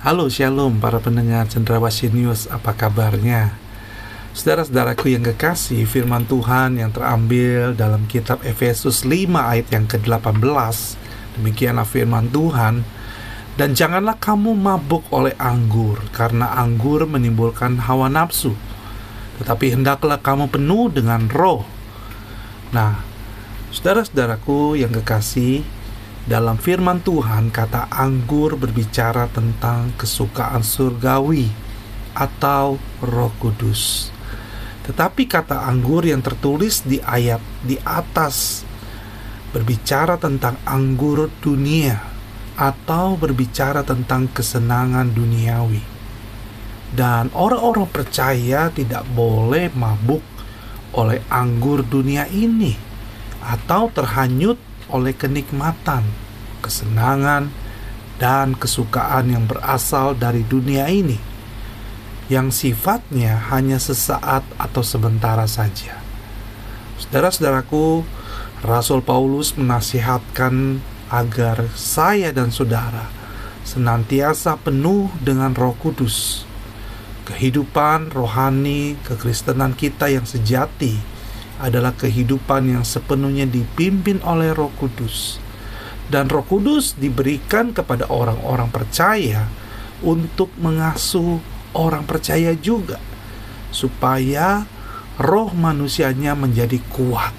Halo Shalom para pendengar Cendrawasih News, apa kabarnya? Saudara-saudaraku yang kekasih, firman Tuhan yang terambil dalam kitab Efesus 5 ayat yang ke-18 Demikianlah firman Tuhan. Dan janganlah kamu mabuk oleh anggur Karena anggur menimbulkan hawa nafsu. Tetapi hendaklah kamu penuh dengan roh. Nah, saudara-saudaraku yang kekasih dalam firman Tuhan, kata anggur berbicara tentang kesukaan surgawi atau Roh Kudus. Tetapi kata anggur yang tertulis di ayat di atas berbicara tentang anggur dunia atau berbicara tentang kesenangan duniawi. Dan orang-orang percaya tidak boleh mabuk oleh anggur dunia ini atau terhanyut oleh kenikmatan, kesenangan, dan kesukaan yang berasal dari dunia ini, yang sifatnya hanya sesaat atau sementara saja. Saudara-saudaraku, Rasul Paulus menasihatkan agar saya dan saudara senantiasa penuh dengan Roh Kudus. Kehidupan rohani kekristenan kita yang sejati adalah kehidupan yang sepenuhnya dipimpin oleh Roh Kudus. Dan Roh Kudus diberikan kepada orang-orang percaya untuk mengasuh orang percaya juga supaya roh manusianya menjadi kuat.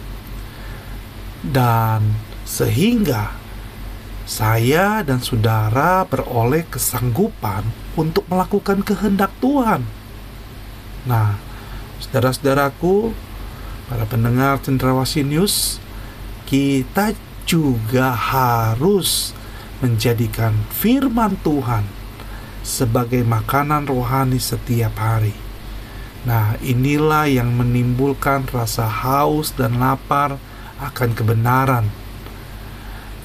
Dan sehingga saya dan saudara beroleh kesanggupan untuk melakukan kehendak Tuhan. Nah, saudara-saudaraku, para pendengar Cendrawasih News, kita juga harus menjadikan firman Tuhan sebagai makanan rohani setiap hari. Nah, inilah yang menimbulkan rasa haus dan lapar akan kebenaran.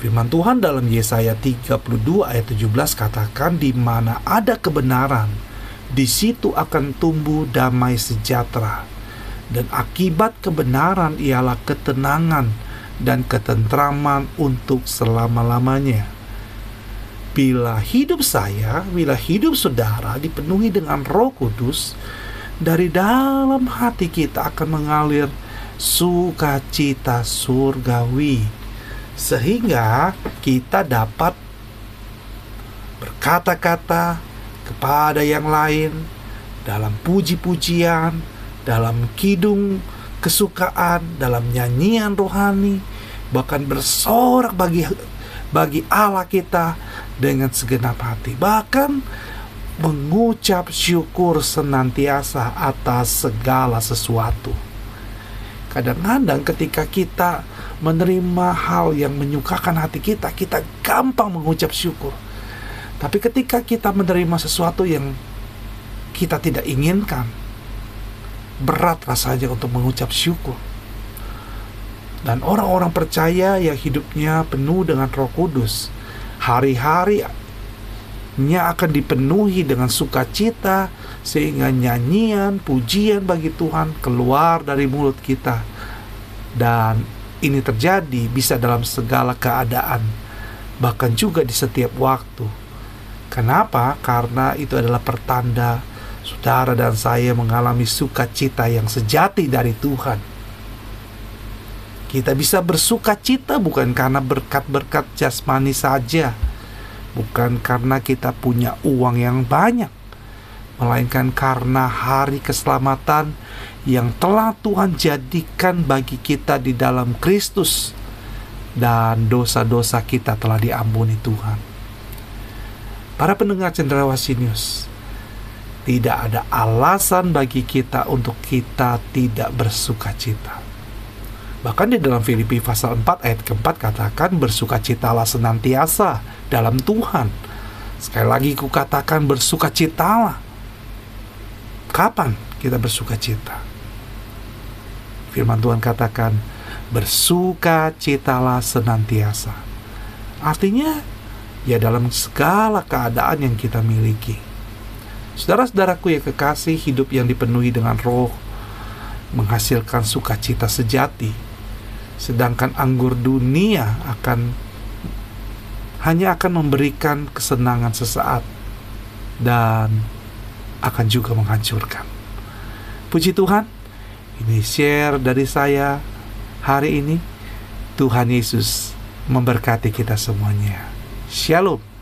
Firman Tuhan dalam Yesaya 32 ayat 17 katakan di mana ada kebenaran, di situ akan tumbuh damai sejahtera dan akibat kebenaran ialah ketenangan dan ketentraman untuk selama-lamanya. Bila hidup saya, bila hidup saudara dipenuhi dengan Roh Kudus, dari dalam hati kita akan mengalir sukacita surgawi, sehingga kita dapat berkata-kata kepada yang lain dalam puji-pujian, dalam kidung kesukaan, dalam nyanyian rohani, bahkan bersorak bagi bagi Allah kita dengan segenap hati. Bahkan mengucap syukur senantiasa atas segala sesuatu. Kadang-kadang ketika kita menerima hal yang menyukakan hati kita, kita gampang mengucap syukur. Tapi ketika kita menerima sesuatu yang kita tidak inginkan, berat rasanya untuk mengucap syukur. Dan orang-orang percaya yang hidupnya penuh dengan Roh Kudus, hari-harinya akan dipenuhi dengan sukacita sehingga nyanyian, pujian bagi Tuhan keluar dari mulut kita. Dan ini terjadi bisa dalam segala keadaan, bahkan juga di setiap waktu. Kenapa? Karena itu adalah pertanda saudara dan saya mengalami sukacita yang sejati dari Tuhan. Kita bisa bersuka cita bukan karena berkat-berkat jasmani saja, bukan karena kita punya uang yang banyak, melainkan karena hari keselamatan yang telah Tuhan jadikan bagi kita di dalam Kristus, dan dosa-dosa kita telah diampuni Tuhan. Para pendengar Cendrawasih News, tidak ada alasan bagi kita untuk kita tidak bersuka cita. Bahkan di dalam Filipi pasal 4 ayat keempat katakan bersukacitalah senantiasa dalam Tuhan. Sekali lagi kukatakan bersukacitalah. Kapan kita bersuka cita. Firman Tuhan katakan, bersuka citalah senantiasa. Artinya, ya dalam segala keadaan yang kita miliki. Saudara-saudaraku yang kekasih, hidup yang dipenuhi dengan roh menghasilkan sukacita sejati. Sedangkan anggur dunia akan hanya akan memberikan kesenangan sesaat dan akan juga menghancurkan. Puji Tuhan, ini share dari saya hari ini. Tuhan Yesus memberkati kita semuanya. Shalom.